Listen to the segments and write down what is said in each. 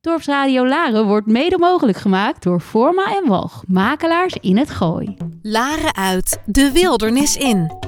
Dorpsradio Laren wordt mede mogelijk gemaakt door Forma en Walg, makelaars in het Gooi. Laren uit, de wildernis in.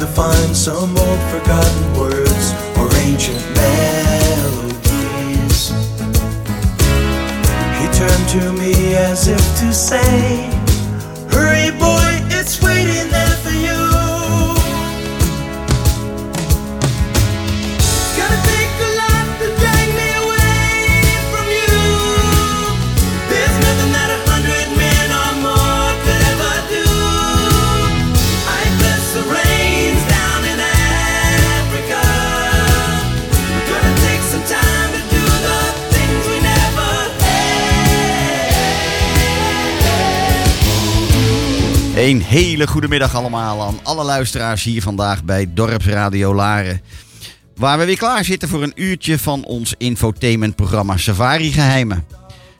To find some old forgotten words or ancient melodies. He turned to me as if to say, Hurry, boy, it's waiting there Een hele goede middag allemaal aan alle luisteraars hier vandaag bij Dorpsradio Laren. Waar we weer klaar zitten voor een uurtje van ons infotainmentprogramma Safari Geheimen.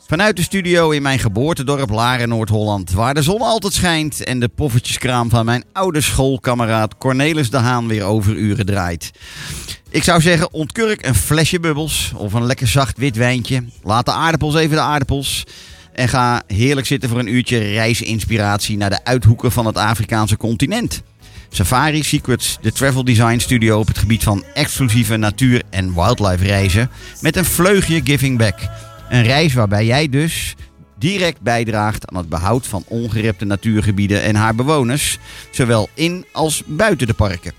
Vanuit de studio in mijn geboortedorp Laren, Noord-Holland, waar de zon altijd schijnt en de poffertjeskraam van mijn oude schoolkameraad Cornelis de Haan weer overuren draait. Ik zou zeggen, ontkurk een flesje bubbels of een lekker zacht wit wijntje. Laat de aardappels even de aardappels. En ga heerlijk zitten voor een uurtje reisinspiratie naar de uithoeken van het Afrikaanse continent. Safari Secrets, de travel design studio op het gebied van exclusieve natuur- en wildlife reizen. Met een vleugje giving back. Een reis waarbij jij dus direct bijdraagt aan het behoud van ongerepte natuurgebieden en haar bewoners. Zowel in als buiten de parken.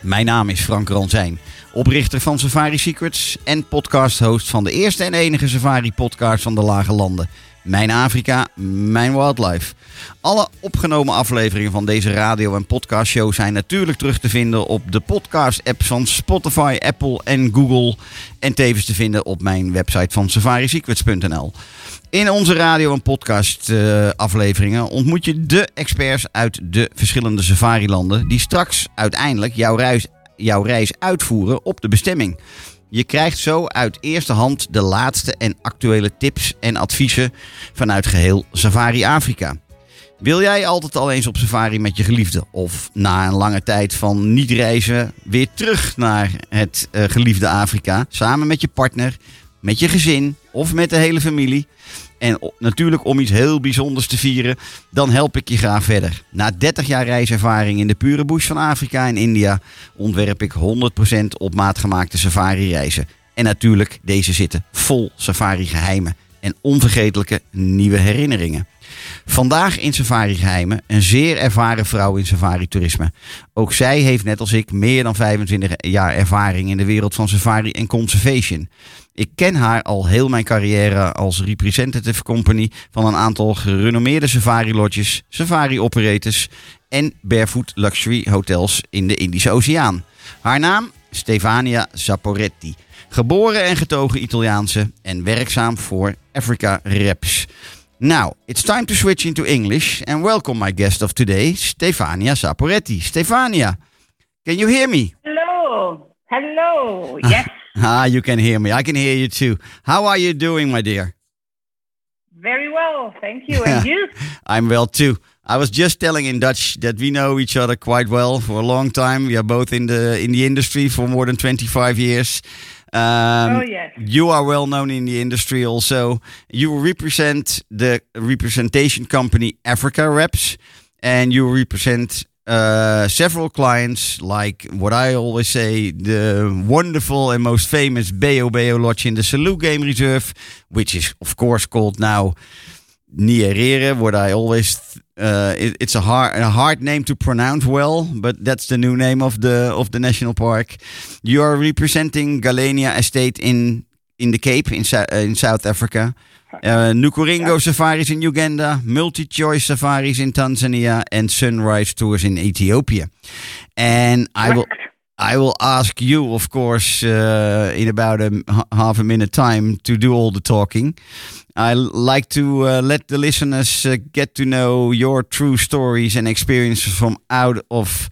Mijn naam is Frank Ranzijn, oprichter van Safari Secrets en podcast-host van de eerste en enige Safari-podcast van de Lage Landen. Mijn Afrika, mijn wildlife. Alle opgenomen afleveringen van deze radio- en podcastshow zijn natuurlijk terug te vinden op de podcast-apps van Spotify, Apple en Google. En tevens te vinden op mijn website van safarisecrets.nl. In onze radio- en podcast-afleveringen ontmoet je de experts uit de verschillende safari-landen. die straks uiteindelijk jouw reis, jouw reis uitvoeren op de bestemming. Je krijgt zo uit eerste hand de laatste en actuele tips en adviezen vanuit geheel Safari Afrika. Wil jij altijd al eens op safari met je geliefde? Of na een lange tijd van niet reizen weer terug naar het eh, geliefde Afrika? Samen met je partner, met je gezin of met de hele familie? En natuurlijk om iets heel bijzonders te vieren, dan help ik je graag verder. Na 30 jaar reiservaring in de pure bush van Afrika en India ontwerp ik 100% op maat gemaakte safari reizen. En natuurlijk, deze zitten vol safari geheimen en onvergetelijke nieuwe herinneringen. Vandaag in Safari Geheimen een zeer ervaren vrouw in safari toerisme. Ook zij heeft net als ik meer dan 25 jaar ervaring in de wereld van safari en conservation. Ik ken haar al heel mijn carrière als representative company van een aantal gerenommeerde safari lodges, safari operators en barefoot luxury hotels in de Indische Oceaan. Haar naam Stefania Zaporetti. Geboren en getogen Italiaanse en werkzaam voor Africa Reps. Now, it's time to switch into English and welcome my guest of today, Stefania Saporetti. Stefania, can you hear me? Hello. Hello. Yes. Ah, you can hear me. I can hear you too. How are you doing, my dear? Very well, thank you. And you? I'm well too. I was just telling in Dutch that we know each other quite well for a long time. We are both in the in the industry for more than 25 years. Um, oh yes. You are well known in the industry also. You represent the representation company Africa Reps, and you represent uh, several clients, like what I always say, the wonderful and most famous Beho Beho Lodge in the Selous Game Reserve, which is of course called now Nyerere. What I always uh, it, it's a hard a hard name to pronounce well, but that's the new name of the of the national park. You are representing Galenia Estate in in the Cape in in South Africa. Uh, Nkuringo safaris in Uganda, multi-choice safaris in Tanzania, and sunrise tours in Ethiopia. And I will, I will ask you, of course, uh, in about a half a minute time to do all the talking. I like to uh, let the listeners get to know your true stories and experiences from out of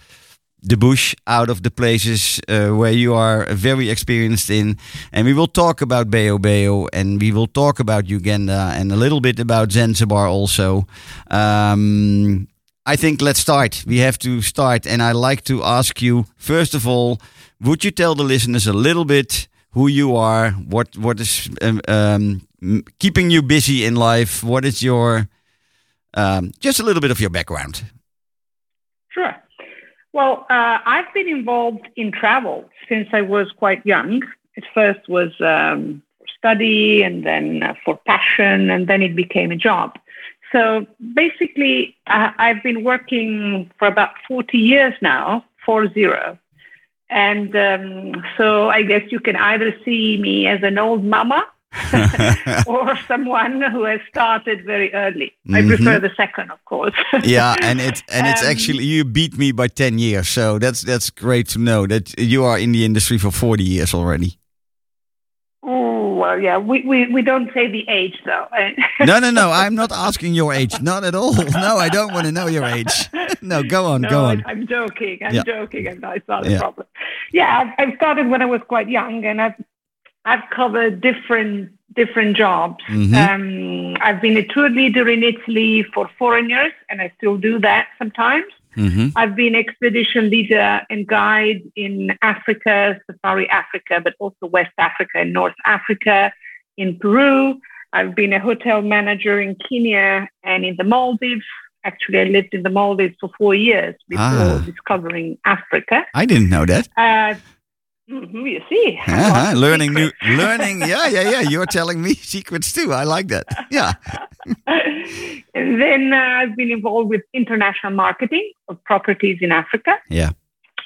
the bush, out of the places uh, where you are very experienced in. And we will talk about Beho Beho and we will talk about Uganda and a little bit about Zanzibar also. Um, I think let's start. We have to start. And I like to ask you, first of all, would you tell the listeners a little bit who you are, what what is um, um, keeping you busy in life? What is your um, just a little bit of your background? Sure. Well, uh, I've been involved in travel since I was quite young. At first was um, for study, and then uh, for passion, and then it became a job. So basically, uh, I've been working for about 40 years now, four zero. And um, so I guess you can either see me as an old mama or someone who has started very early. I prefer the second, of course. yeah, and it's and it's Um, actually you beat me by ten years, so that's that's great to know that you are in the industry for forty years already. Oh, well, yeah, we, we, we don't say the age though. No, no, no. I'm not asking your age, not at all. No, I don't want to know your age. No, go on, no, go on. I'm joking. I'm Yeah. joking, that's not a Yeah. problem. Yeah, I've, I've started when I was quite young, and I've I've covered different different jobs. Mhm. Um, I've been a tour leader in Italy for foreigners, and I still do that sometimes. hmm I've been expedition leader and guide in Africa, Safari Africa, but also West Africa and North Africa, in Peru. I've been a hotel manager in Kenya and in the Maldives. Actually, I lived in the Maldives for four years before Ah. discovering Africa. I didn't know that. Uh, mhm, you see, Uh-huh, learning new, learning. Yeah, yeah, yeah. You're telling me secrets too. I like that. Yeah. and then uh, I've been involved with international marketing of properties in Africa. Yeah.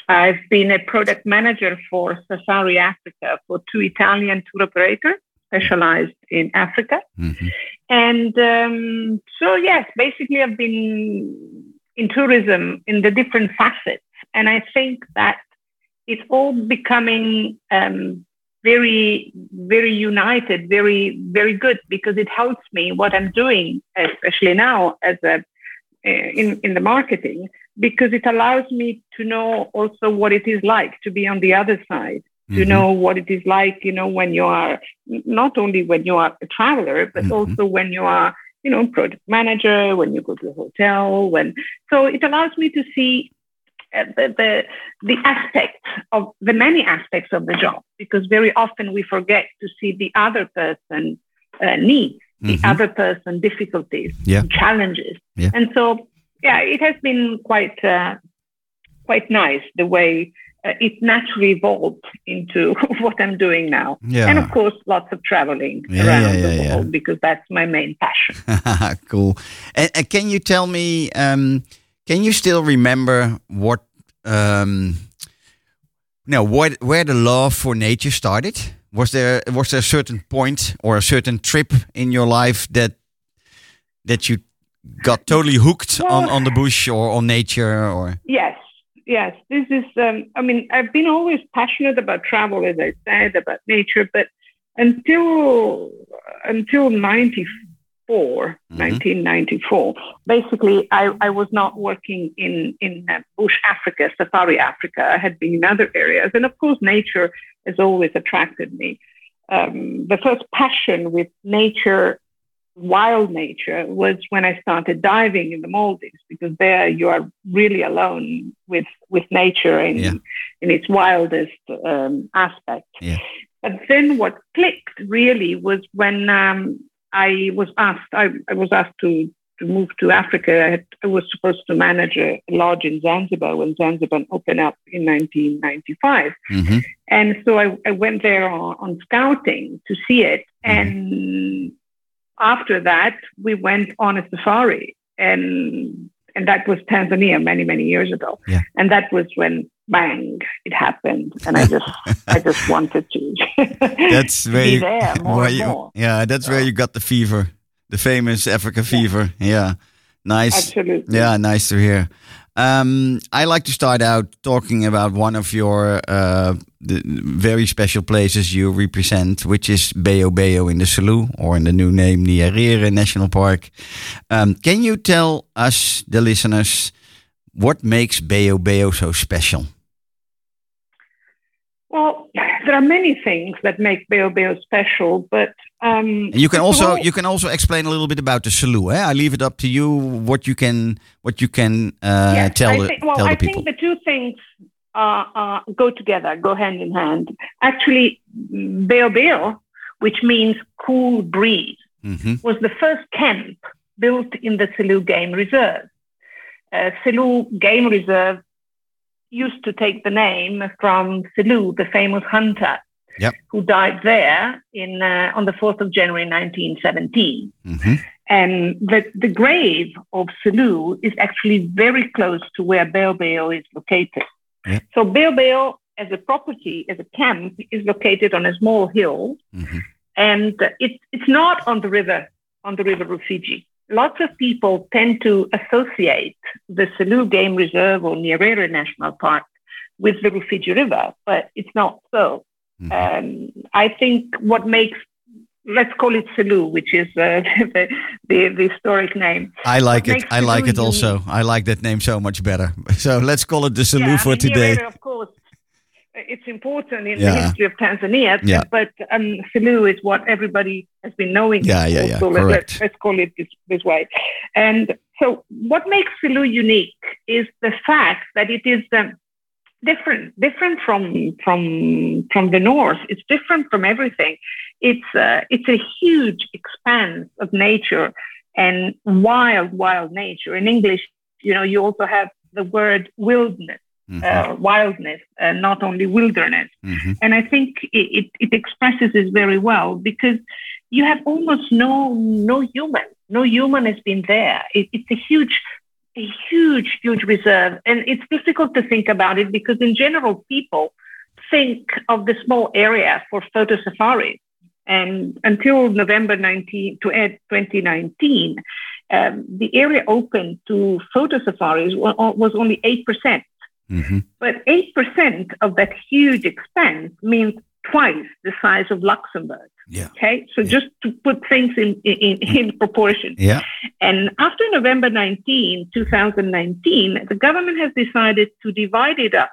I've been a product manager for Safari Africa for two Italian tour operators specialized in Africa. hmm And um, so, yes, basically, I've been in tourism in the different facets. And I think that it's all becoming um, very, very united, very, very good because it helps me what I'm doing, especially now as a uh, in in the marketing, because it allows me to know also what it is like to be on the other side to Mhm. know what it is like, you know, when you are not only when you are a traveler, but Mhm. also when you are, you know, project manager, when you go to a hotel, when so it allows me to see the, the the aspects of the many aspects of the job because very often we forget to see the other person uh, needs, the Mhm. other person difficulties, Yeah. challenges, Yeah. and so yeah, it has been quite uh, quite nice the way uh, it naturally evolved into what I'm doing now. Yeah. And of course, lots of traveling Yeah, around yeah, the world because that's my main passion. cool. And, and can you tell me? Um, can you still remember what? Um, no, what where the love for nature started? Was there was there a certain point or a certain trip in your life that that you got totally hooked on, on the bush or on nature or? Yes, yes. This is, um, I mean, I've been always passionate about travel, as I said, about nature, but until until 1994, 1994. Basically, I, I was not working in, in uh, bush Africa, safari Africa. I had been in other areas. And of course, nature has always attracted me. Um, the first passion with nature, wild nature, was when I started diving in the Maldives, because there you are really alone with, with nature in, Yeah. in its wildest um, aspect. Yeah. But then what clicked really was when um, I was asked, I, I was asked to, to move to Africa. I, had, I was supposed to manage a lodge in Zanzibar when Zanzibar opened up in 1995. hmm And so I, I went there on, on scouting to see it. Mhm. And after that, we went on a safari. And and that was Tanzania many, many years ago. Yeah. And that was when bang, it happened. And I just I just wanted to, That's where be you, there more where and you- more. yeah, that's where you got the fever, the famous Africa fever. Yeah, nice. Absolutely. Yeah, nice to hear. Um, I like to start out talking about one of your uh, the very special places you represent, which is Bayo Bayo in the Selous, or in the new name Nyerere National Park. Um, can you tell us, the listeners, what makes Bayo Bayo so special? Well, there are many things that make Bayo special, but um, you can also you can also explain a little bit about the Selous. Eh? I leave it up to you what you can what you can uh, Yes, tell I the think, well, tell the I people. think the two things uh, uh, go together, go hand in hand. Actually, Beho, which means cool breeze, hmm was the first camp built in the Selous Game Reserve. Uh, Game Reserve used to take the name from Selous, the famous hunter, Yep. who died there in uh, on the 4th of January 1917. hmm And the, the grave of Selous is actually very close to where Beho Beho is located. Yeah. So Beho Beho, as a property, as a camp, is located on a small hill, hmm and it's it's not on the river, on the river Rufiji. Lots of people tend to associate the Selous Game Reserve or Nyerere National Park with the Rufiji River, but it's not so. Mhm. Um, I think what makes let's call it Selous, which is uh, the, the the historic name. I like What it. I like it also. I like that name so much better. So let's call it the Selous Yeah, I for mean, today. Nyerere, of course, it's important in Yeah. the history of Tanzania, Yeah. but um, Selous is what everybody has been knowing. Yeah, yeah, yeah, So correct. let's, let's call it this, this way. And so, what makes Selous unique is the fact that it is um, different, different from from from the north. It's different from everything. It's uh, it's a huge expanse of nature and wild, wild nature. In English, you know, you also have the word wilderness mm-hmm. uh, wildness, uh, not only wilderness. Mm-hmm. And I think it, it, it expresses this very well because you have almost no no human, no human has been there. It, it's a huge, a huge, huge reserve, and it's difficult to think about it because in general people think of the small area for photo safaris. And until November 19, to 2019, um, the area open to photo safaris was only 8%. Mm-hmm. But 8% of that huge expense means twice the size of Luxembourg. Yeah. Okay. So yeah. just to put things in, in, in mm-hmm. proportion. Yeah. And after November 19, 2019, the government has decided to divide it up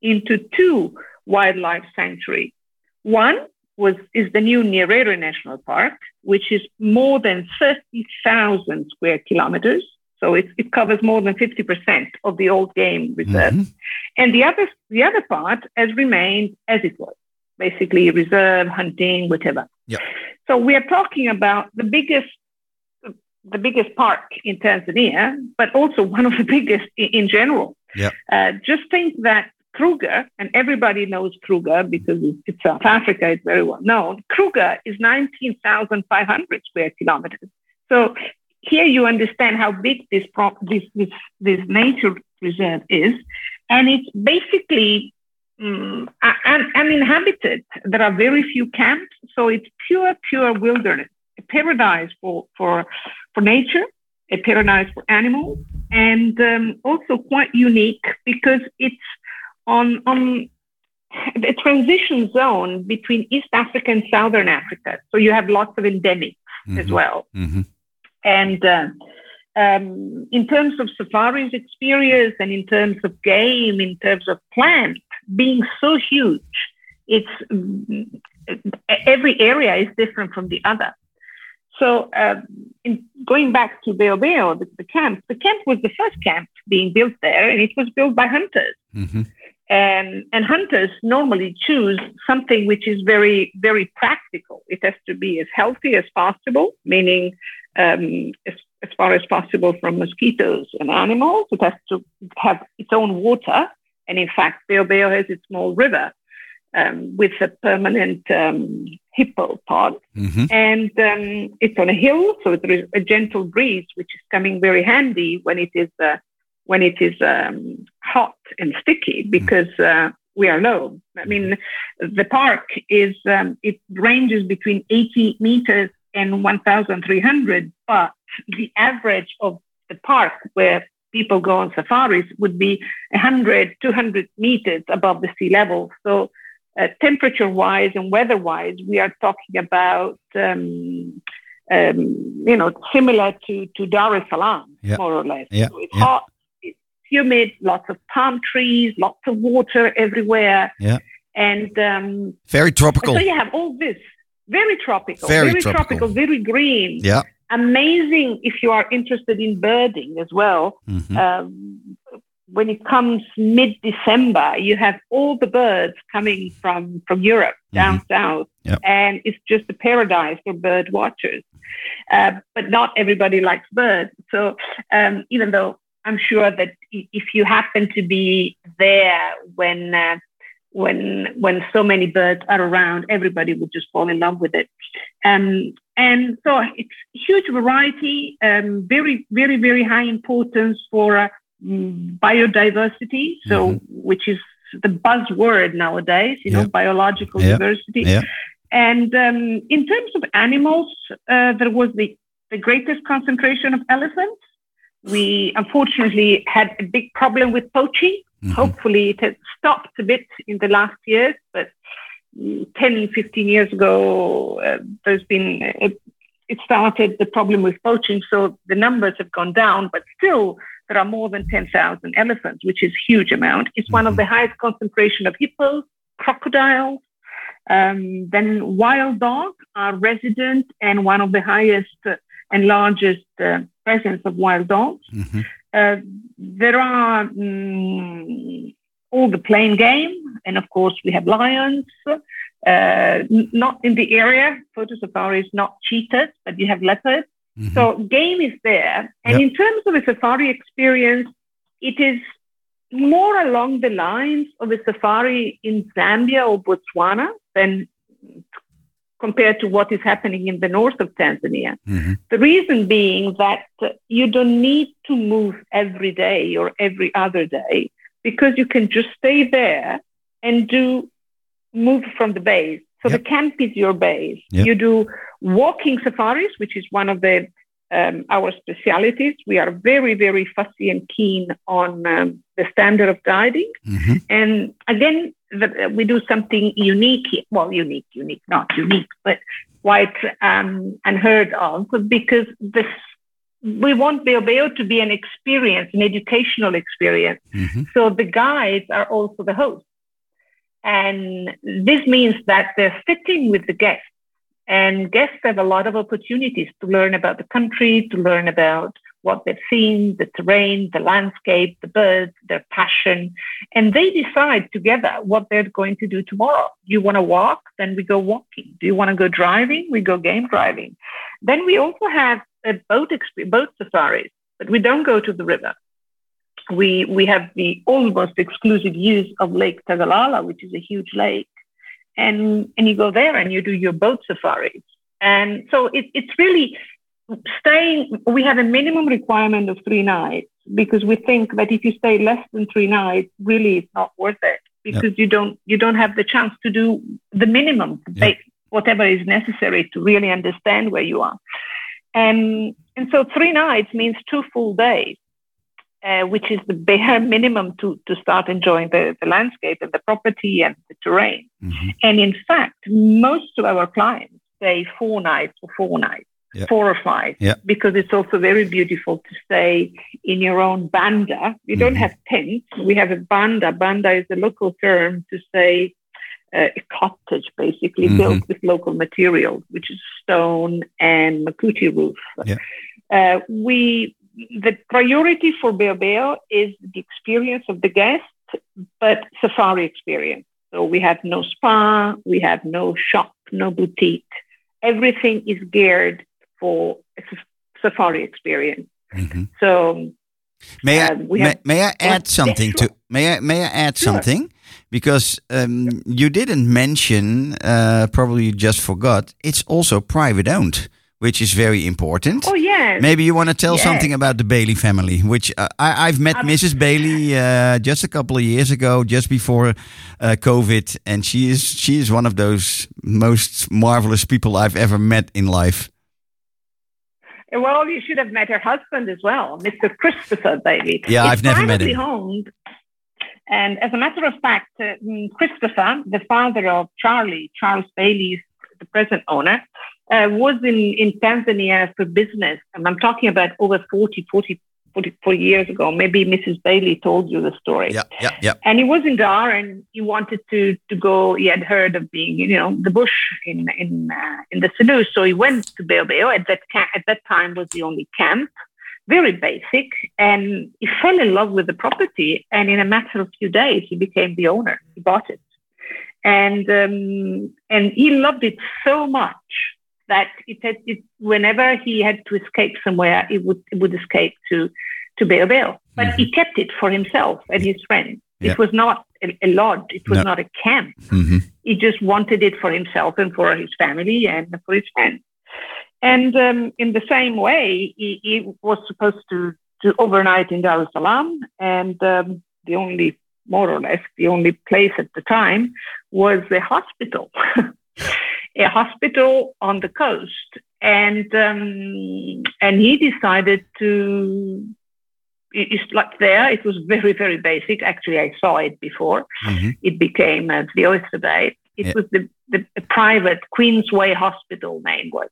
into two wildlife sanctuaries. One was is the new Nyerere National Park, which is more than 30,000 square kilometers. So it, it covers more than 50% of the old game reserve. Mhm. And the other, the other part has remained as it was, basically reserve, hunting, whatever. Yeah. So we are talking about the biggest, the biggest park in Tanzania, but also one of the biggest in, in general. Yeah. Uh, just think that Kruger, and everybody knows Kruger because it's, it's South Africa, it's very well known. Kruger is 19,500 square kilometers. So here you understand how big this, prop, this, this, this nature reserve is. And it's basically um, un- uninhabited. There are very few camps. So it's pure, pure wilderness, a paradise for, for, for nature, a paradise for animals, and um, also quite unique because it's on, on the transition zone between East Africa and Southern Africa. So you have lots of endemics as Mhm. well. Mhm. And uh, um, in terms of safaris experience and in terms of game, in terms of plant being so huge, it's mm, every area is different from the other. So, uh, in going back to Beho Beho, the, the camp, the camp was the first camp being built there, and it was built by hunters. hmm And, and hunters normally choose something which is very, very practical. It has to be as healthy as possible, meaning um, as, as far as possible from mosquitoes and animals. It has to have its own water. And in fact, Beho has its small river um, with a permanent um, hippo pod. hmm And um, it's on a hill, so there is a gentle breeze, which is coming very handy when it is uh, when it is um, hot and sticky because uh, we are low. I mean, the park is um, it ranges between 80 meters and 1,300, but the average of the park where people go on safaris would be 100, 200 meters above the sea level. So uh, temperature wise and weather wise, we are talking about, um, um, you know, similar to, to Dar es Salaam, Yeah. more or less. Yeah, So it's yeah. hot, it's humid, lots of palm trees, lots of water everywhere. Yeah. And um, Very tropical. so you have all this very tropical, Very very, tropical. tropical, very green. Yeah. Amazing if you are interested in birding as well Mhm. um, when it comes mid-December, you have all the birds coming from from Europe down south, Yep. and it's just a paradise for bird watchers. Uh, but not everybody likes birds, so um, even though I'm sure that if you happen to be there when uh, when when so many birds are around, everybody would just fall in love with it. Um, and so it's huge variety, um, very, very, very high importance for uh, biodiversity. So, Mhm. which is the buzzword nowadays, you know, biological Yeah. diversity. Yeah. And um, in terms of animals, uh, there was the, the greatest concentration of elephants. We unfortunately had a big problem with poaching. Mhm. Hopefully, it has stopped a bit in the last years, but mm, 10, 15 years ago, uh, there's been, it, it started the problem with poaching. So the numbers have gone down, but still, there are more than 10,000 elephants, which is a huge amount. It's one of Mhm. the highest concentration of hippos, crocodiles, um, then wild dogs are resident and one of the highest uh, and largest uh, presence of wild dogs. Mhm. Uh, there are mm, all the plain game, and of course we have lions. Uh, not in the area. Photo safari is not cheetahs, but you have leopards. Mhm. So game is there. And Yep. in terms of a safari experience, it is more along the lines of a safari in Zambia or Botswana than compared to what is happening in the north of Tanzania. Mhm. The reason being that you don't need to move every day or every other day because you can just stay there and do move from the base. So Yep. the camp is your base. Yep. You do walking safaris, which is one of the um, our specialities. We are very, very fussy and keen on um, the standard of guiding. Mhm. And again, the, we do something unique. Well, unique, unique, not unique, but quite um, unheard of because this. We want Beho Beho to be an experience, an educational experience. Mhm. So the guides are also the hosts. And this means that they're sitting with the guests. And guests have a lot of opportunities to learn about the country, to learn about what they've seen, the terrain, the landscape, the birds, their passion. And they decide together what they're going to do tomorrow. Do you want to walk? Then we go walking. Do you want to go driving? We go game driving. Then we also have a boat, exp- boat safaris, but we don't go to the river we we have the almost exclusive use of Lake Tagalala, which is a huge lake, and and you go there and you do your boat safaris, and so it, it's really staying. We have a minimum requirement of three nights because we think that if you stay less than three nights, really it's not worth it because you don't you don't have the chance to do the minimum, Yep. whatever is necessary to really understand where you are, and and so three nights means two full days uh, which is the bare minimum to, to start enjoying the, the landscape and the property and the terrain. Mhm. And in fact, most of our clients stay four nights or four nights. Yeah. four or five, Yeah. because it's also very beautiful to stay in your own banda. We don't Mhm. have tents. We have a banda. Banda is a local term to say uh, a cottage, basically Mhm. built with local materials, which is stone and makuti roof. Yeah. Uh, we the priority for Beho Beho is the experience of the guest, but safari experience. So we have no spa, we have no shop, no boutique. Everything is geared for a safari experience. Mhm. So May I Um, may, may I add something to may I may I add Sure. something because um, you didn't mention uh, probably you just forgot it's also private owned which is very important. oh yes, Maybe you want to tell Yes. something about the Bailey family, which uh, I, I've met Ab- Mrs. Bailey uh, just a couple of years ago, just before uh, COVID, and she is she is one of those most marvelous people I've ever met in life. Well, you should have met her husband as well, Mr. Christopher Bailey. Yeah, It's I've never met him. Owned. And as a matter of fact, uh, mm, Christopher, the father of Charlie, Charles Bailey, the present owner, uh, was in, in Tanzania for business. And I'm talking about over 40, 40, 44 years ago. Maybe Mrs. Bailey told you the story. Yeah, yeah, yeah. And he was in Dar, and he wanted to to go. He had heard of being, you know, the bush in in uh, in the Selous, so he went to Beho Beho. At that ca- at that time was the only camp, very basic, and he fell in love with the property. And in a matter of few days, he became the owner. He bought it, and um, and he loved it so much that it had it, whenever he had to escape somewhere, it would he would escape to to Beho Beho. But he kept it for himself and his friends. Yeah. It was not a, a lodge. It was No. not a camp. hmm He just wanted it for himself and for his family and for his friends. And um, in the same way, he, he was supposed to, to overnight in Dar es Salaam, and um, the only, more or less, the only place at the time was a hospital, a hospital on the coast. And um, and he decided to. it- It's like there. It was very very basic. Actually, I saw it before hmm it became uh, the Oyster Bay. It Yeah. was the, the, the private Queensway Hospital name was.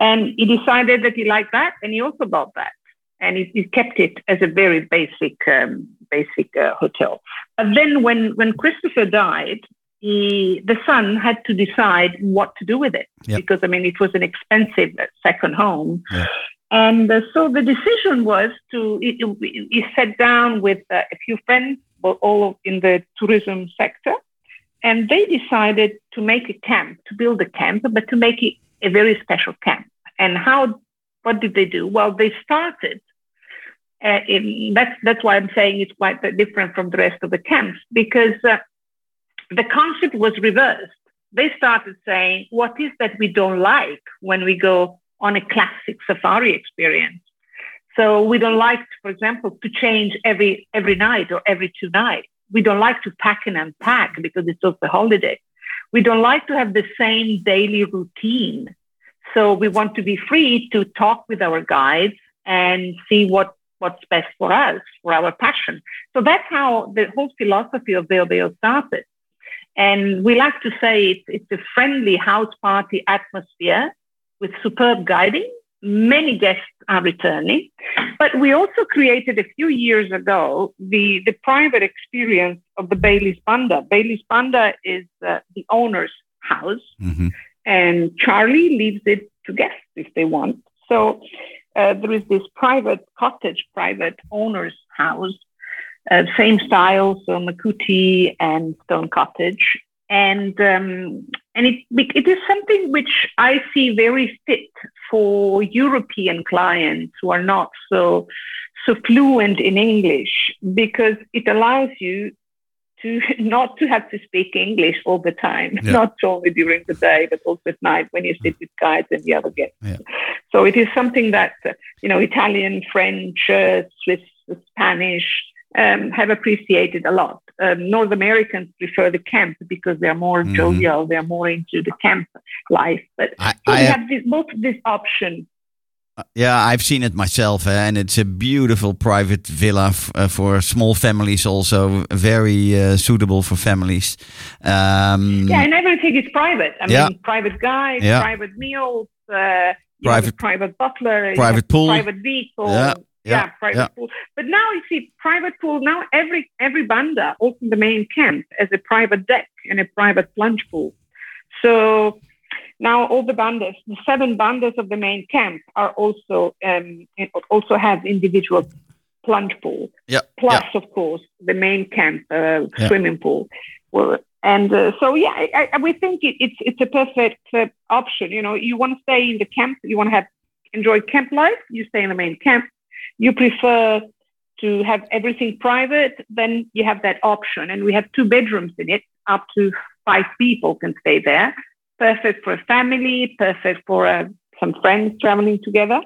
And he decided that he liked that and he also bought that. And he, he kept it as a very basic, um, basic uh, hotel. But then when, when Christopher died, he, the son had to decide what to do with it Yeah. because, I mean, it was an expensive uh, second home. Yeah. And uh, so the decision was to, he, he he sat down with uh, a few friends, all in the tourism sector, and they decided to make a camp, to build a camp, but to make it a very special camp. And how, what did they do? Well, they started, uh, in, that's, that's why I'm saying it's quite different from the rest of the camps, because uh, the concept was reversed. They started saying, what is that we don't like when we go on a classic safari experience? So we don't like, for example, to change every every night or every two nights. We don't like to pack and unpack because it's just a holiday. We don't like to have the same daily routine. So we want to be free to talk with our guides and see what what's best for us, for our passion. So that's how the whole philosophy of Beho Beho started. And we like to say it's, it's a friendly house party atmosphere with superb guiding. Many guests are returning, but we also created a few years ago the, the private experience of the Bailey's Banda. Bailey's Banda is uh, the owner's house, hmm and Charlie leaves it to guests if they want. So uh, there is this private cottage, private owner's house, uh, same style, so Makuti and Stone Cottage, and um, and it it is something which I see very fit for European clients who are not so so fluent in English because it allows you to not to have to speak English all the time, Yeah. not only during the day but also at night when you sit with guides and the other guests. Yeah. So it is something that uh, you know Italian, French, uh, Swiss, Spanish um, have appreciated a lot. Um, North Americans prefer the camp because they're more Mhm. jovial, they're more into the camp life. But I, so I we have, this, both this option. yeah, I've seen it myself, eh, and it's a beautiful private villa f- uh, for small families. Also, very uh, suitable for families. Um, Yeah, and everything is private. I Yeah. mean, private guide, Yeah. private meals, Uh, you have a Private- private butler, private pool. private vehicle. Yeah, yeah, private yeah. pool. But now you see private pool. Now every every banda, also the main camp, has a private deck and a private plunge pool. So now all the bandas, the seven bandas of the main camp, are also um, also have individual plunge pool. Yeah. Plus, yeah. of course, the main camp uh, swimming pool. Well, and uh, so yeah, I, I, we think it, it's it's a perfect uh, option. You know, you want to stay in the camp, you want to have enjoy camp life, you stay in the main camp. You prefer to have everything private, then you have that option. And we have two bedrooms in it, up to five people can stay there. Perfect for a family, perfect for uh, some friends traveling together.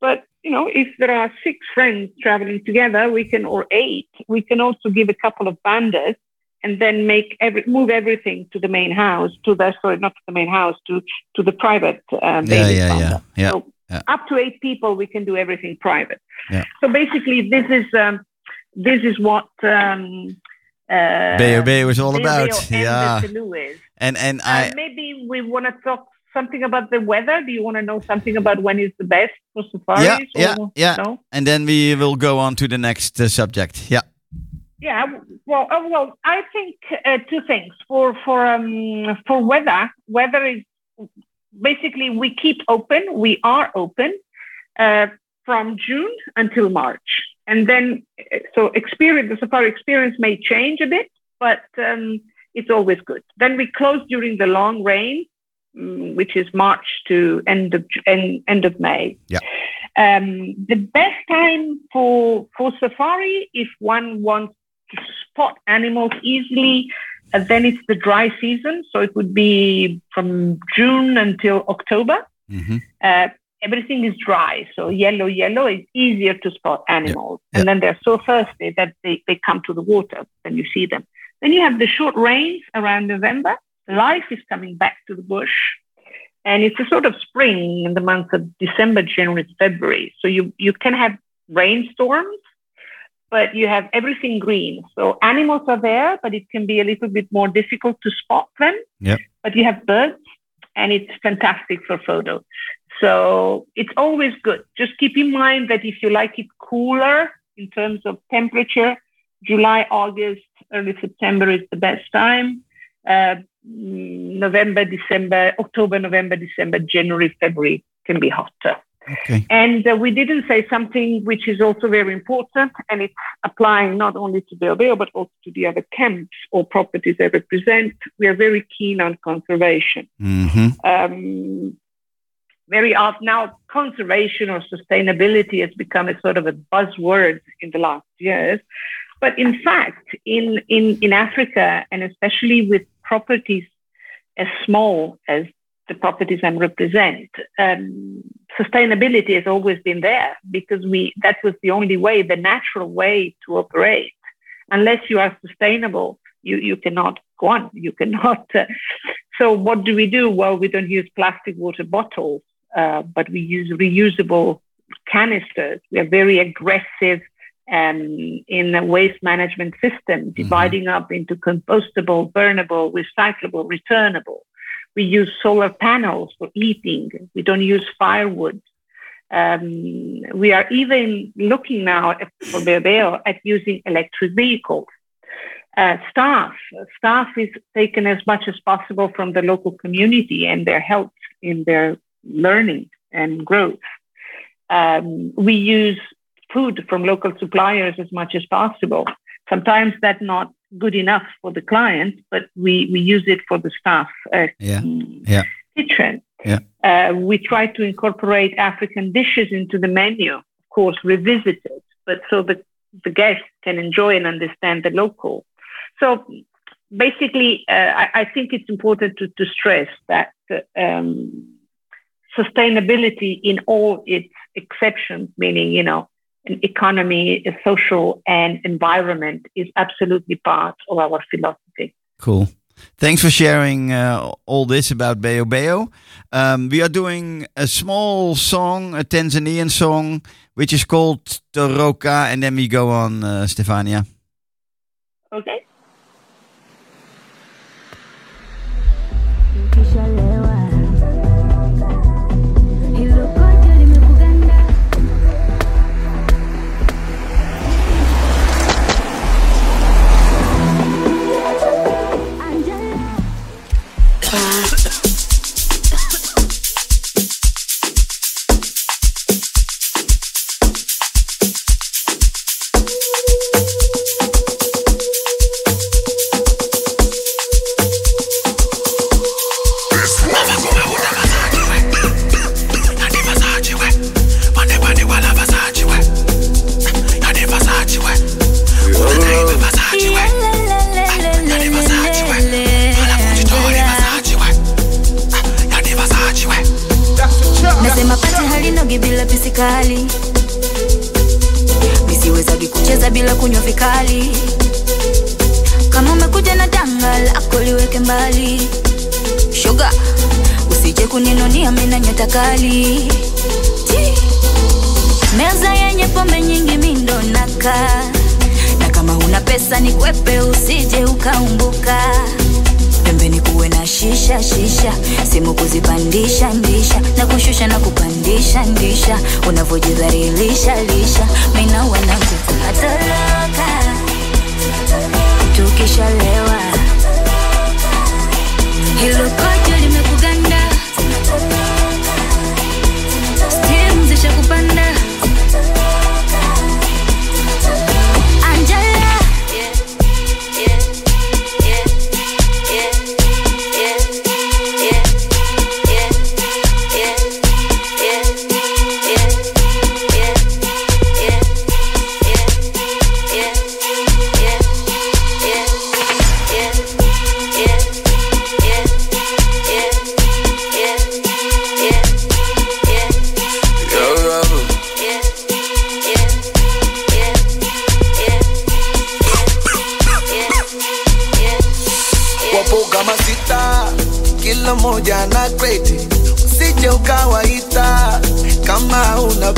But you know, if there are six friends traveling together, we can or eight, we can also give a couple of bandas and then make every move everything to the main house, to the sorry, not to the main house, to to the private um, Yeah, yeah, banda. yeah, yeah, So yeah. up to eight people, we can do everything private. Yeah. So basically, this is um, this is what um, uh, BOB was all BOB about. and Yeah. And and Uh, I maybe we want to talk something about the weather. Do you want to know something about when is the best for safaris? Yeah, yeah, or yeah. No? and then we will go on to the next uh, subject. Yeah. Yeah, well, uh, well, I think uh, two things for for um, for weather. Weather is basically we keep open. We are open uh, from June until March, and then so experience the safari experience may change a bit, but um, it's always good. Then we close during the long rain, mm, which is March to end of end, end of May. Yeah. Um, the best time for for safari, if one wants to spot animals easily, uh, then it's the dry season. So it would be from June until October. hmm Uh, everything is dry. So yellow, yellow is easier to spot animals. Yeah. And then they're so thirsty that they, they come to the water and you see them. Then you have the short rains around November. Life is coming back to the bush. And it's a sort of spring in the months of December, January, February. So you, you can have rainstorms, but you have everything green. So animals are there, but it can be a little bit more difficult to spot them. Yep. But you have birds, and it's fantastic for photos. So it's always good. Just keep in mind that if you like it cooler in terms of temperature, July, August, early September is the best time. Uh, November, December, October, November, December, January, February can be hotter. Okay. And uh, we didn't say something which is also very important, and it's applying not only to Beho Beho, but also to the other camps or properties they represent. We are very keen on conservation hmm um, very often now conservation or sustainability has become a sort of a buzzword in the last years. But in fact, in, in, in Africa, and especially with properties as small as the properties I represent, um, sustainability has always been there because we that was the only way, the natural way to operate. Unless you are sustainable, you, you cannot go on. You cannot. Uh, so what do we do? Well, we don't use plastic water bottles, uh, but we use reusable canisters. We are very aggressive um, in the waste management system, dividing up into compostable, burnable, recyclable, returnable. We use solar panels for heating. We don't use firewood. Um, we are even looking now at, for Beho Beho at using electric vehicles. Uh, staff, staff is taken as much as possible from the local community and their help in their learning and growth. Um, we use food from local suppliers as much as possible. Sometimes that's not good enough for the client, but we, we use it for the staff uh, Yeah. Yeah. kitchen. Yeah. Uh, we try to incorporate African dishes into the menu, of course, revisited, but so that the guests can enjoy and understand the local. So basically, uh, I, I think it's important to, to stress that um, sustainability in all its exceptions, meaning, you know, economy, a social and environment is absolutely part of our philosophy. Cool. Thanks for sharing uh, all this about Beho Beho. Um, we are doing a small song, a Tanzanian song, which is called Toroka, and then we go on, uh, Stefania. Okay?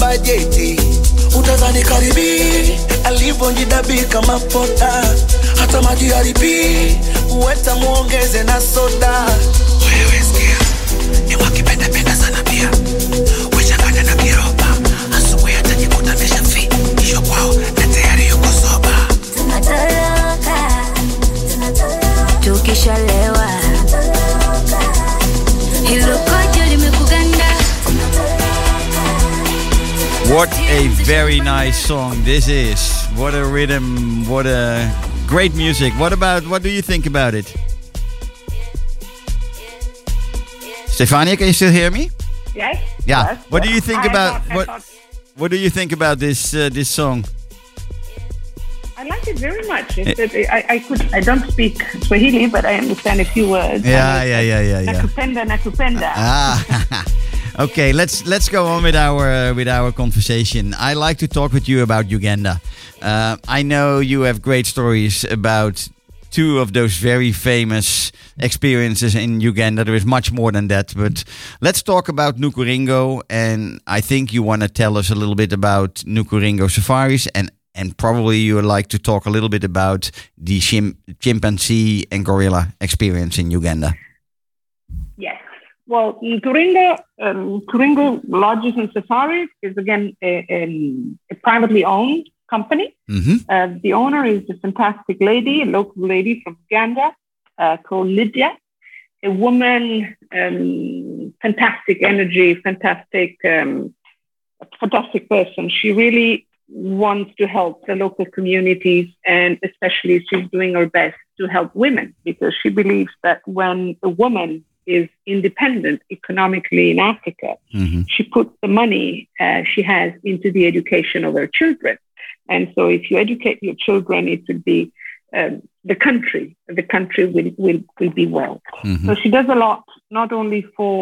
Bajeti. Utazani karibi alivyojidabika kama pota, hata maji haribi uweta muongeze na soda. Wewe skia ni wakipendapenda a very nice song this is. What a rhythm, what a great music. What about what do you think about it? Stefania, can you still hear me? Yes. Yeah. Yes, What do you think I about- thought- what- thought- What do you think about this uh, this song? I like it very much. It's that I, I could I don't speak Swahili, but I understand a few words. Yeah, yeah, yeah, yeah, yeah. Nakupenda, nakupenda. Ah, okay. Let's let's go on with our uh, with our conversation. I like to talk with you about Uganda. Uh, I know you have great stories about two of those very famous experiences in Uganda. There is much more than that, but let's talk about Nkuringo. And I think you want to tell us a little bit about Nkuringo safaris and. And probably you would like to talk a little bit about the chim- chimpanzee and gorilla experience in Uganda. Well, Turinga, um, Lodges and Safaris is again a, a, a privately owned company. hmm Uh, the owner is a fantastic lady, a local lady from Uganda uh, called Lydia, a woman, um, fantastic energy, fantastic, um, fantastic person. She really wants to help the local communities, and especially she's doing her best to help women because she believes that when a woman is independent economically in Africa, hmm she puts the money uh, she has into the education of her children. And so, if you educate your children, it will be um, the country. The country will, will, will be well. hmm So she does a lot, not only for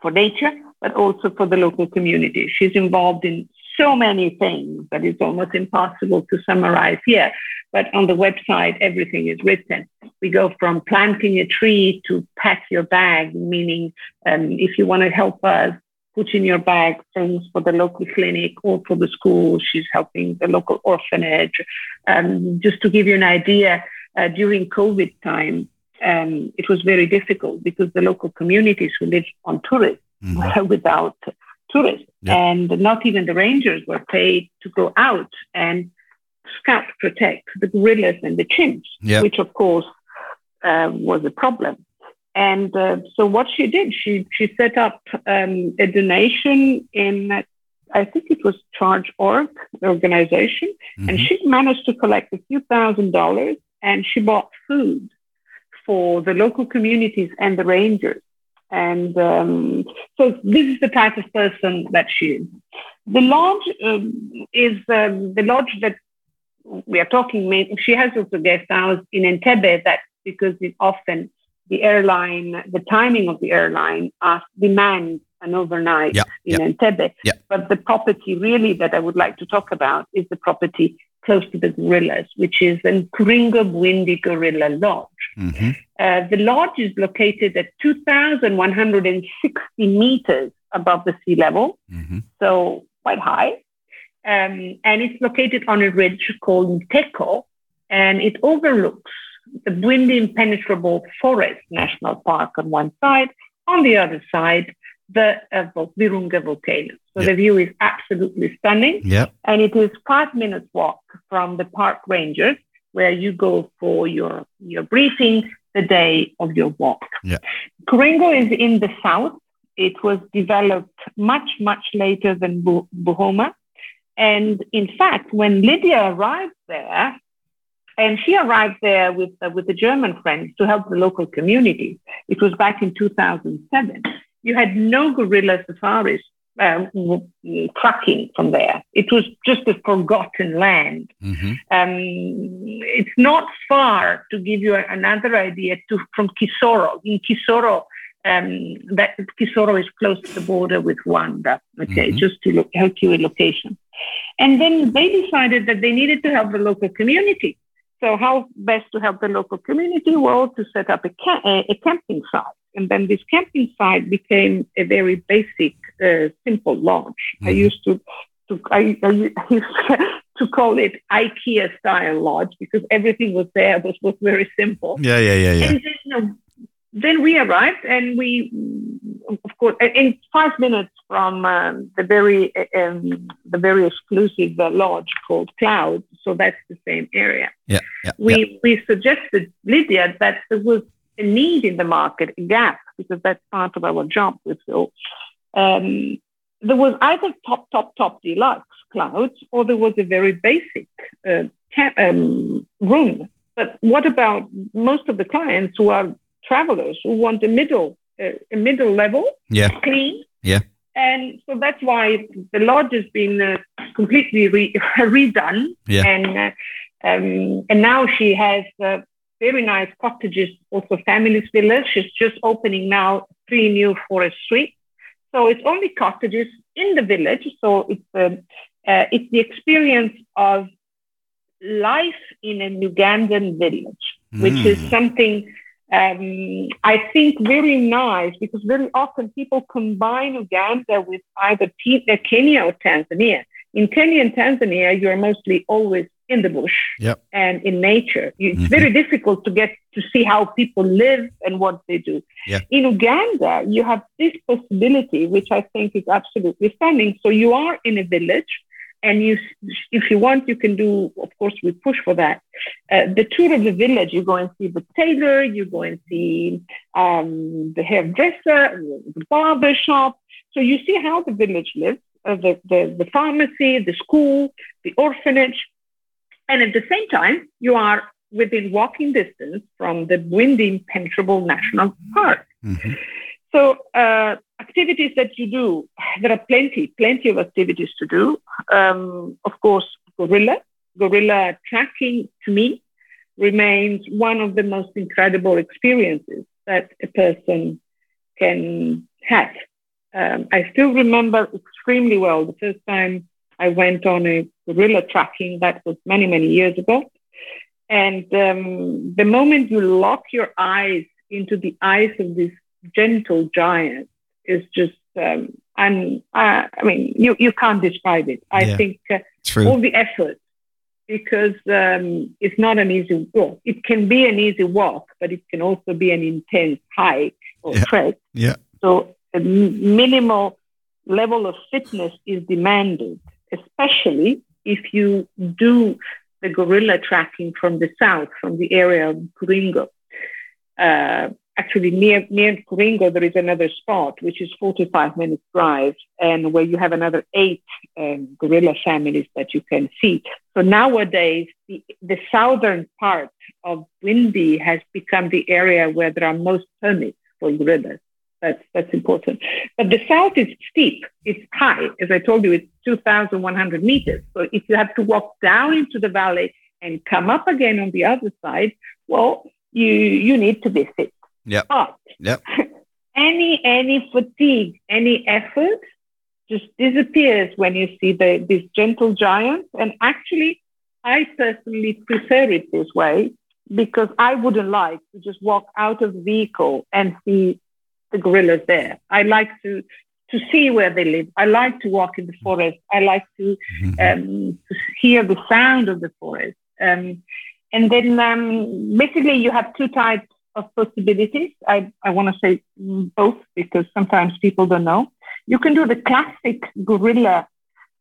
for nature, but also for the local community. She's involved in so many things that it's almost impossible to summarize here. But on the website, everything is written. We go from planting a tree to pack your bag, meaning um, if you want to help us, put in your bag things for the local clinic or for the school. She's helping the local orphanage. Um, just to give you an idea, uh, during COVID time, um, it was very difficult because the local communities who live on tourism Mhm. were without tourists. Yeah. And not even the rangers were paid to go out and scout protect the gorillas and the chimps, Yeah. which of course uh, was a problem. And uh, so what she did, she she set up um, a donation in, I think it was Charge Org organization, and Mhm. she managed to collect a few thousand dollars, and she bought food for the local communities and the rangers. And um, so this is the type of person that she is. The lodge um, is um, the lodge that we are talking. She has also guest house in Entebbe. That because it often the airline, the timing of the airline, uh, demands an overnight Yeah, in yeah. Entebbe. Yeah. But the property really that I would like to talk about is the property close to the gorillas, which is the Nkuringo Bwindi Gorilla Lodge. hmm Uh, the lodge is located at 2,160 meters above the sea level, hmm so quite high. Um, and it's located on a ridge called Nteko, and it overlooks the Bwindi Impenetrable Forest National Park on one side. On the other side, the uh, Virunga volcano. So Yeah. the view is absolutely stunning Yep. and it is five minutes walk from the park rangers where you go for your your briefing the day of your walk. Yeah. Nkuringo is in the south. It was developed much much later than Bu- Buhoma, and in fact, when Lydia arrived there, and she arrived there with uh, with the German friends to help the local community. It was back in 2007. You had no gorilla safaris um, w- w- trucking from there. It was just a forgotten land. hmm Um, it's not far to give you another idea to from Kisoro. In Kisoro, um, that Kisoro is close to the border with Rwanda. Okay, Mhm. just to look, help you with location. And then they decided that they needed to help the local community. So how best to help the local community? Well, to set up a, ca- a, camping site. And then this camping site became a very basic, uh, simple lodge. I Mhm. used to, to I, I used to call it IKEA style lodge because everything was there, was, was very simple. Yeah, yeah, yeah, yeah. And then, you know, then we arrived, and we, of course, in- five minutes from um, the very um, the very exclusive uh, lodge called Cloud. So that's the same area. Yeah, yeah. We yeah. we suggested Lydia that there was a need in the market, a gap, because that's part of our job with Phil. Um, there was either top, top, top deluxe clouds, or there was a very basic uh, um, room. But what about most of the clients who are travelers who want a middle, uh, a middle level, Yeah. clean? Yeah. And so that's why the lodge has been uh, completely re- redone. Yeah. And uh, um, and now she has uh, very nice cottages, also families villas. She's just opening now three new forest suites. So it's only cottages in the village. So it's um, uh, it's the experience of life in a Ugandan village, which is Mm. something um, I think very nice because very often people combine Uganda with either T- uh, Kenya or Tanzania. In Kenya and Tanzania, you're mostly always in the bush Yep. and in nature. You, It's Mhm. very difficult to get to see how people live and what they do. Yeah. In Uganda, you have this possibility, which I think is absolutely stunning. So you are in a village, and you, if you want, you can do. Of course, we push for that. Uh, the tour of the village, you go and see the tailor, you go and see um, the hairdresser, the barber shop. So you see how the village lives, uh, the, the, the pharmacy, the school, the orphanage. And at the same time, you are within walking distance from the Bwindi Impenetrable National Park. Mhm. So uh, activities that you do, there are plenty, plenty of activities to do. Um, of course, gorilla, gorilla tracking to me remains one of the most incredible experiences that a person can have. Um, I still remember extremely well the first time I went on a gorilla tracking. That was many, many years ago. And um, the moment you lock your eyes into the eyes of this gentle giant is just, um, and uh, I mean, you, you can't describe it. I Yeah. think uh, all the effort because um, it's not an easy walk. It can be an easy walk, but it can also be an intense hike or Yeah. trek. Yeah. So a m- minimal level of fitness is demanded, especially if you do the gorilla tracking from the south, from the area of Nkuringo. Uh, actually, near near Nkuringo, there is another spot which is 45 minutes drive, and where you have another eight um, gorilla families that you can see. So nowadays, the, the southern part of Bwindi has become the area where there are most permits for gorillas. That's, that's important. But the south is steep. It's high. As I told you, it's 2,100 meters. So if you have to walk down into the valley and come up again on the other side, well, you, you need to be fit. Yep. But Yep. any any fatigue, any effort just disappears when you see the these gentle giants. And actually, I personally prefer it this way because I wouldn't like to just walk out of the vehicle and see the gorillas there. I like to to see where they live. I like to walk in the forest. I like to um, to hear the sound of the forest. Um, and then um, basically you have two types of possibilities. I, I want to say both because sometimes people don't know. You can do the classic gorilla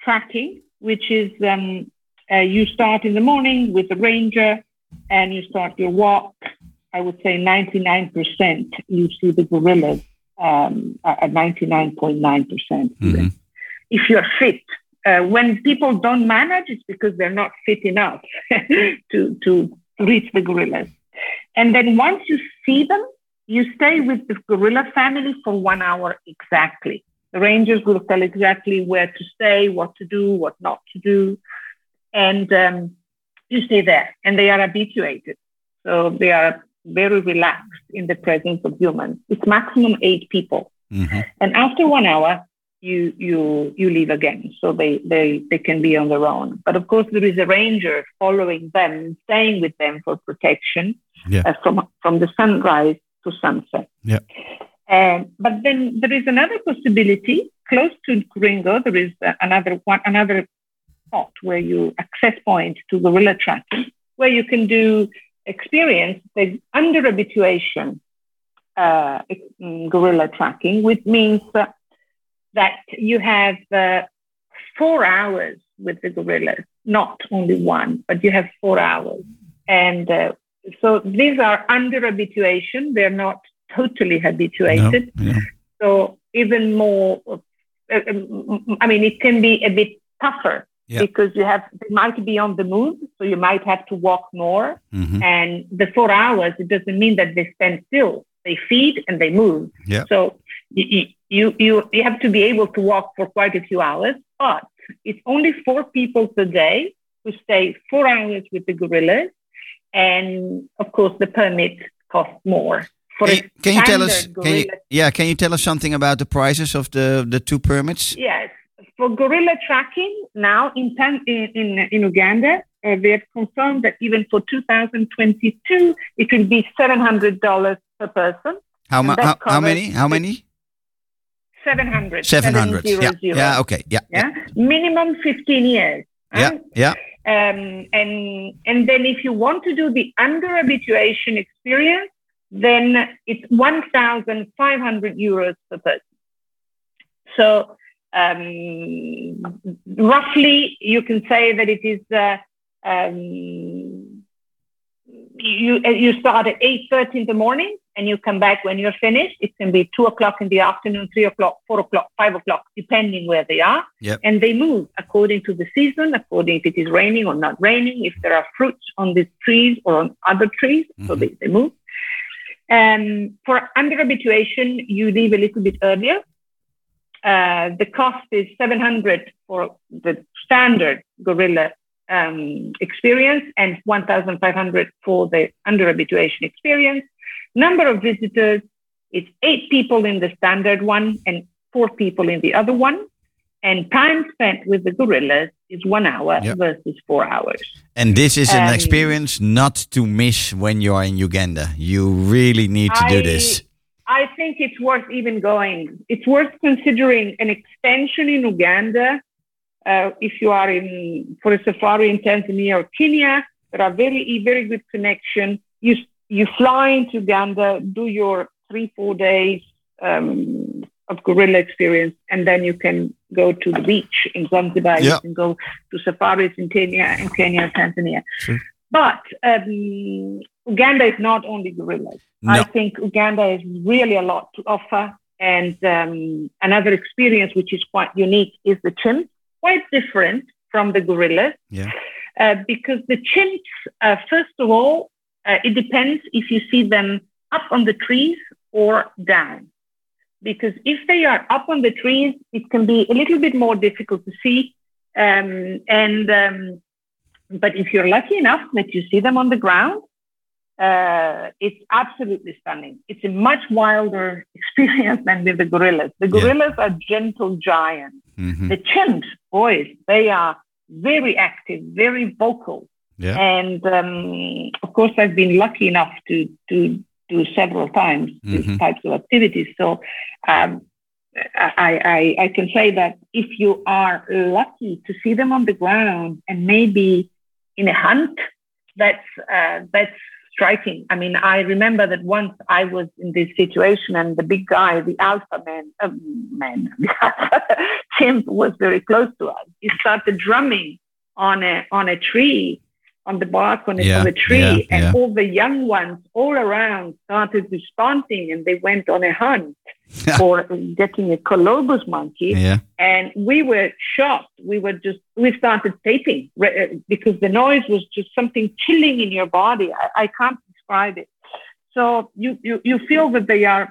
tracking, which is um, uh, you start in the morning with the ranger and you start your walk. I would say 99% you see the gorillas um, at 99.9%. Mhm. If you're fit, uh, when people don't manage, it's because they're not fit enough to, to reach the gorillas. And then once you see them, you stay with the gorilla family for one hour exactly. The rangers will tell exactly where to stay, what to do, what not to do. And um, you stay there, and they are habituated. So they are very relaxed in the presence of humans. It's maximum eight people. Mhm. And after one hour, you you you leave again. So they they they can be on their own. But of course, there is a ranger following them, staying with them for protection Yeah. uh, from from the sunrise to sunset. Yeah. Um, but then there is another possibility close to Nkuringo. There is another one, another spot where you access point to gorilla tracking, where you can do experience the under habituation uh, mm, gorilla tracking, which means uh, that you have uh, four hours with the gorillas, not only one, but you have four hours. And uh, so these are under habituation; they're not totally No, habituated. yeah. So even more, uh, um, I mean, it can be a bit tougher Yeah. because you have they might be on the move, so you might have to walk more. Mhm. And the four hours, it doesn't mean that they stand still. They feed and they move. Yeah. So you you you you have to be able to walk for quite a few hours, but it's only four people per day who stay four hours with the gorillas, and of course the permit costs more. For Can, a you- can you tell us? Can you, yeah, can you tell us something about the prices of the the two permits? Yes, for gorilla tracking now in in in, in Uganda, uh, they have confirmed that even for 2022, it will be seven hundred dollars per person. How, that how, how many? How many? Seven hundred. Seven hundred. Yeah. Yeah. Okay. Yeah. Yeah. Minimum fifteen years. Yeah. Yeah. Um, and and then if you want to do the under habituation experience, then it's one thousand five hundred euros per person. So um, roughly, you can say that it is. Uh, um, you you start at eight thirty in the morning and you come back when you're finished. It can be two o'clock in the afternoon, three o'clock, four o'clock, five o'clock, depending where they are. Yep. And they move according to the season, according if it is raining or not raining, if there are fruits on these trees or on other trees, so Mhm. they, they move. Um, for under habituation, you leave a little bit earlier. Uh, the cost is 700 for the standard gorilla um, experience and 1,500 for the under habituation experience. Number of visitors is eight people in the standard one and four people in the other one. And time spent with the gorillas is one hour Yep. versus four hours. And this is an Um, experience not to miss when you are in Uganda. You really need to do this. I think it's worth even going. It's worth considering an extension in Uganda. Uh, if you are in for a safari in Tanzania or Kenya, there are very very good connection. You you fly into Uganda, do your three four days um, of gorilla experience, and then you can go to the beach in Zanzibar. Yeah. You can go to safaris in Kenya and Kenya, Tanzania. Sure. But um, Uganda is not only gorillas. No. I think Uganda is really a lot to offer. And um, another experience which is quite unique is the chimps, quite different from the gorillas. Yeah. Uh, because the chimps, uh, first of all, uh, it depends if you see them up on the trees or down. Because if they are up on the trees, it can be a little bit more difficult to see. Um, and um, but if you're lucky enough that you see them on the ground, uh, it's absolutely stunning. It's a much wilder experience than with the gorillas. The Yeah. gorillas are gentle giants. Mhm. The chimps, boys, they are very active, very vocal. Yeah. And um, of course, I've been lucky enough to to do several times these Mhm. types of activities. So um, I, I I can say that if you are lucky to see them on the ground and maybe in a hunt, that's uh, that's striking. I mean, I remember that once I was in this situation, and the big guy, the alpha man, uh, man, chimp, was very close to us. He started drumming on a on a tree, on the bark on Yeah, of a tree, yeah, and yeah. all the young ones all around started responding, and they went on a hunt for getting a colobus monkey Yeah. and we were shocked. We were just we started taping uh, because the noise was just something chilling in your body. I, I can't describe it. So you you, you feel that they are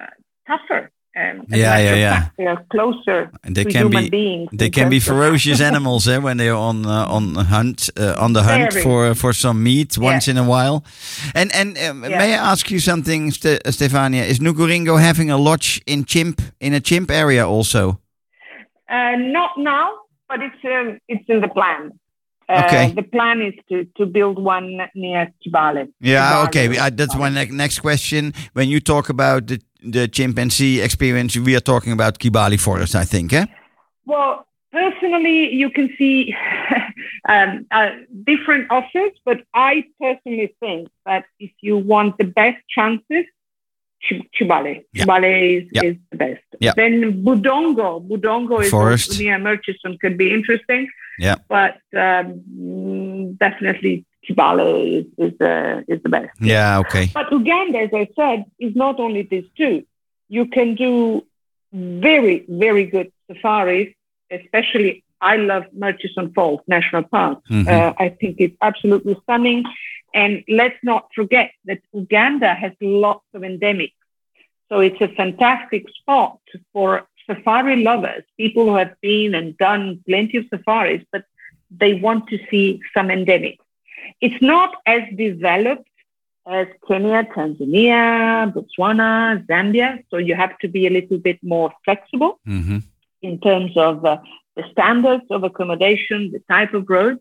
uh, tougher. Um, Yeah, yeah, yeah. They are closer And they to can human be beings. they can be ferocious animals eh, when they're on uh, on hunt uh, on the hunt Very. for for some meat once in a while. And and um, Yeah. may I ask you something, Ste- Stefania? Is Nkuringo having a lodge in chimp in a chimp area also? Uh, not now, but it's um, it's in the plan. Uh, Okay. The plan is to, to build one near Kibale. Yeah, okay. I, that's my ne- next question. When you talk about the the chimpanzee experience, we are talking about Kibale Forest, I think. Eh? Well, personally, you can see um, uh, different offers, but I personally think that if you want the best chances, Ch- Kibale. Yeah. Kibale is, Yeah. is the best. Yeah. Then Budongo. Budongo is Forest. near Murchison, could be interesting. Yeah. But um, definitely Kibale is, is, uh, is the best. Yeah, okay. But Uganda, as I said, is not only these two. You can do very, very good safaris, especially I love Murchison Falls National Park. Mhm. Uh, I think it's absolutely stunning. And let's not forget that Uganda has lots of endemics. So it's a fantastic spot for safari lovers, people who have been and done plenty of safaris, but they want to see some endemics. It's not as developed as Kenya, Tanzania, Botswana, Zambia. So you have to be a little bit more flexible hmm in terms of uh, the standards of accommodation, the type of road.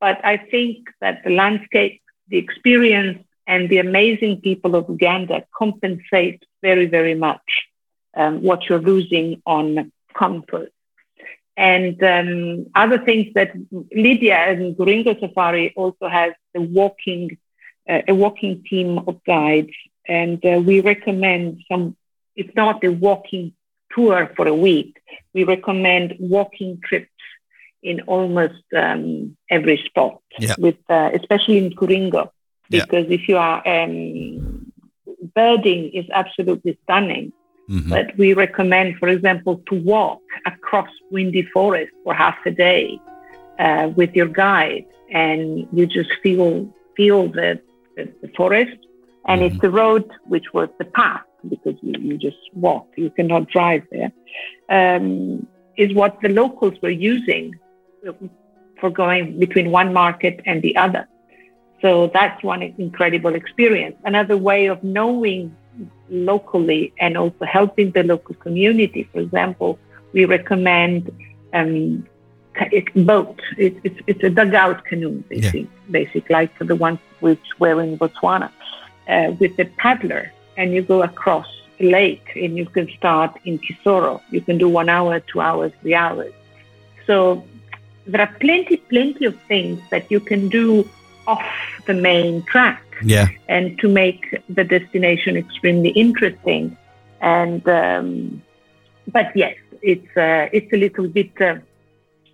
But I think that the landscape, the experience, and the amazing people of Uganda compensate very, very much um, what you're losing on comfort. And um, other things that Lydia and Nkuringo Safari also has the walking, uh, a walking team of guides, and uh, we recommend some. It's not a walking tour for a week. We recommend walking trips in almost um, every spot, Yeah. with uh, especially in Yeah. because if you are um, birding is absolutely stunning. Hmm But we recommend, for example, to walk across Bwindi forest for half a day uh, with your guide, and you just feel feel the, the, the forest. And it's the road which was the path because you, you just walk, you cannot drive there. Um, is what the locals were using for going between one market and the other. So that's one incredible experience. Another way of knowing locally and also helping the local community. For example, we recommend um, boat. It, it's, it's a dugout canoe, basic, basic, like the ones which were in Botswana, uh, with a paddler, and you go across a lake, and you can start in Kisoro. You can do one hour, two hours, three hours. So there are plenty, plenty of things that you can do off the main track Yeah. and to make the destination extremely interesting. And um, but yes, it's uh, it's a little bit uh,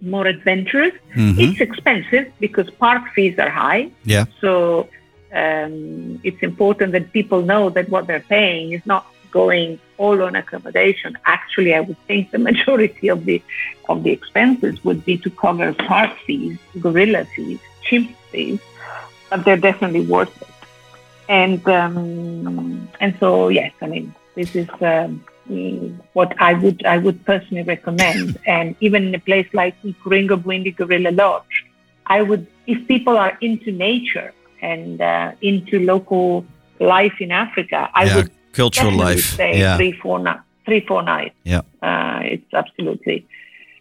more adventurous. hmm It's expensive because park fees are high. Yeah. So um, it's important that people know that what they're paying is not going all on accommodation. Actually, I would think the majority of the of the expenses would be to cover park fees, gorilla fees, chimp fees, but they're definitely worth it. And um, and so yes, I mean this is um, what I would I would personally recommend. and even in a place like Nkuringo Bwindi Gorilla Lodge, I would if people are into nature and uh, into local life in Africa, I yeah, would cultural life. say Yeah, three, four, nights. three, four nights. Yeah. Uh, it's absolutely,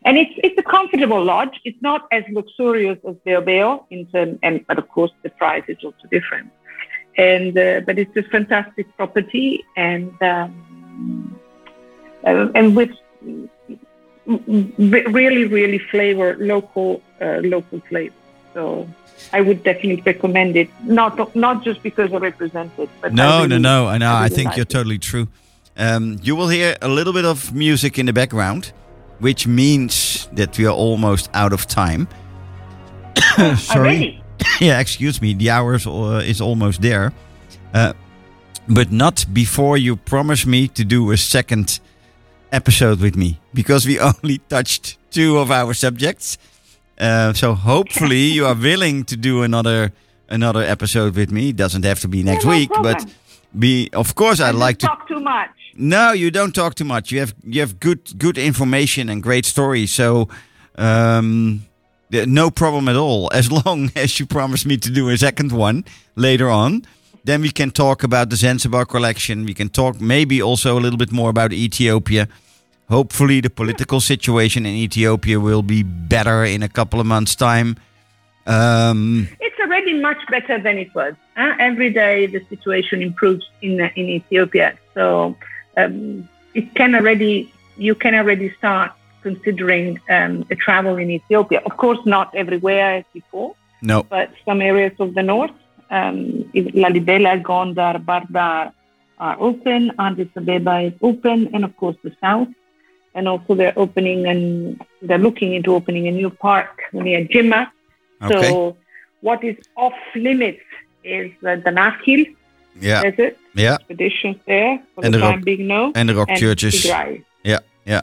and it's it's a comfortable lodge. It's not as luxurious as Beho Beho, in term, and but of course the price is also different. And uh, but it's a fantastic property, and um, uh, and with really really flavor local uh, local flavor. So. I would definitely recommend it, not not just because I represent it, but no, no, really- no. I know. I really think like you're it. totally true. Um, you will hear a little bit of music in the background, which means that we are almost out of time. Sorry. Already? yeah, excuse me. The hour is, uh, is almost there. Uh, but not before you promise me to do a second episode with me because we only touched two of our subjects. Uh, so hopefully you are willing to do another another episode with me. It doesn't have to be next no week, but be of course I'd I like to talk too much. no, you don't talk too much. You have you have good good information and great stories. So um, no problem at all. As long as you promise me to do a second one later on, then we can talk about the Zanzibar collection. We can talk maybe also a little bit more about Ethiopia. Hopefully, the political situation in Ethiopia will be better in a couple of months' time. Um, It's already much better than it was. huh? Every day the situation improves in in Ethiopia, so um, it can already you can already start considering um, a travel in Ethiopia. Of course, not everywhere as before, no, but some areas of the north, um, Lalibela, Gondar, Bahir Dar are open. Addis Abeba is open, and of course the south. And also they're opening and they're looking into opening a new park near Jimma. okay, So what is off limits is uh, the Nakhil yeah, desert yeah, expeditions there. For And the the rock- time being, no. and the rock and churches. Tigray. Yeah, yeah.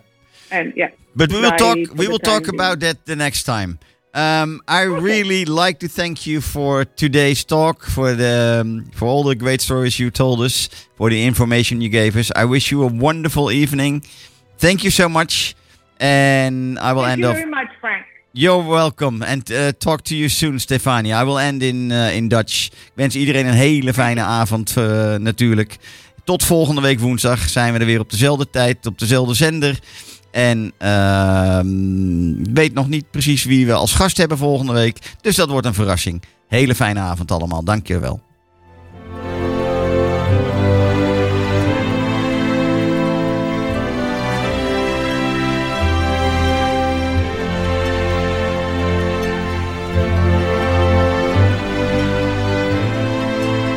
And yeah, But we will talk. We will talk about that the next time. Um, I really like to thank you for today's talk, for the um, for all the great stories you told us, for the information you gave us. I wish you a wonderful evening. Thank you so much, and I will thank end you off. very much, Frank. You're welcome, and uh, talk to you soon, Stefania. I will end in uh, in Dutch. Ik wens iedereen een hele fijne avond, uh, natuurlijk. Tot volgende week woensdag zijn we er weer op dezelfde tijd, op dezelfde zender. En ehm, weet nog niet precies wie we als gast hebben volgende week. Dus dat wordt een verrassing. Hele fijne avond allemaal. Dank je wel.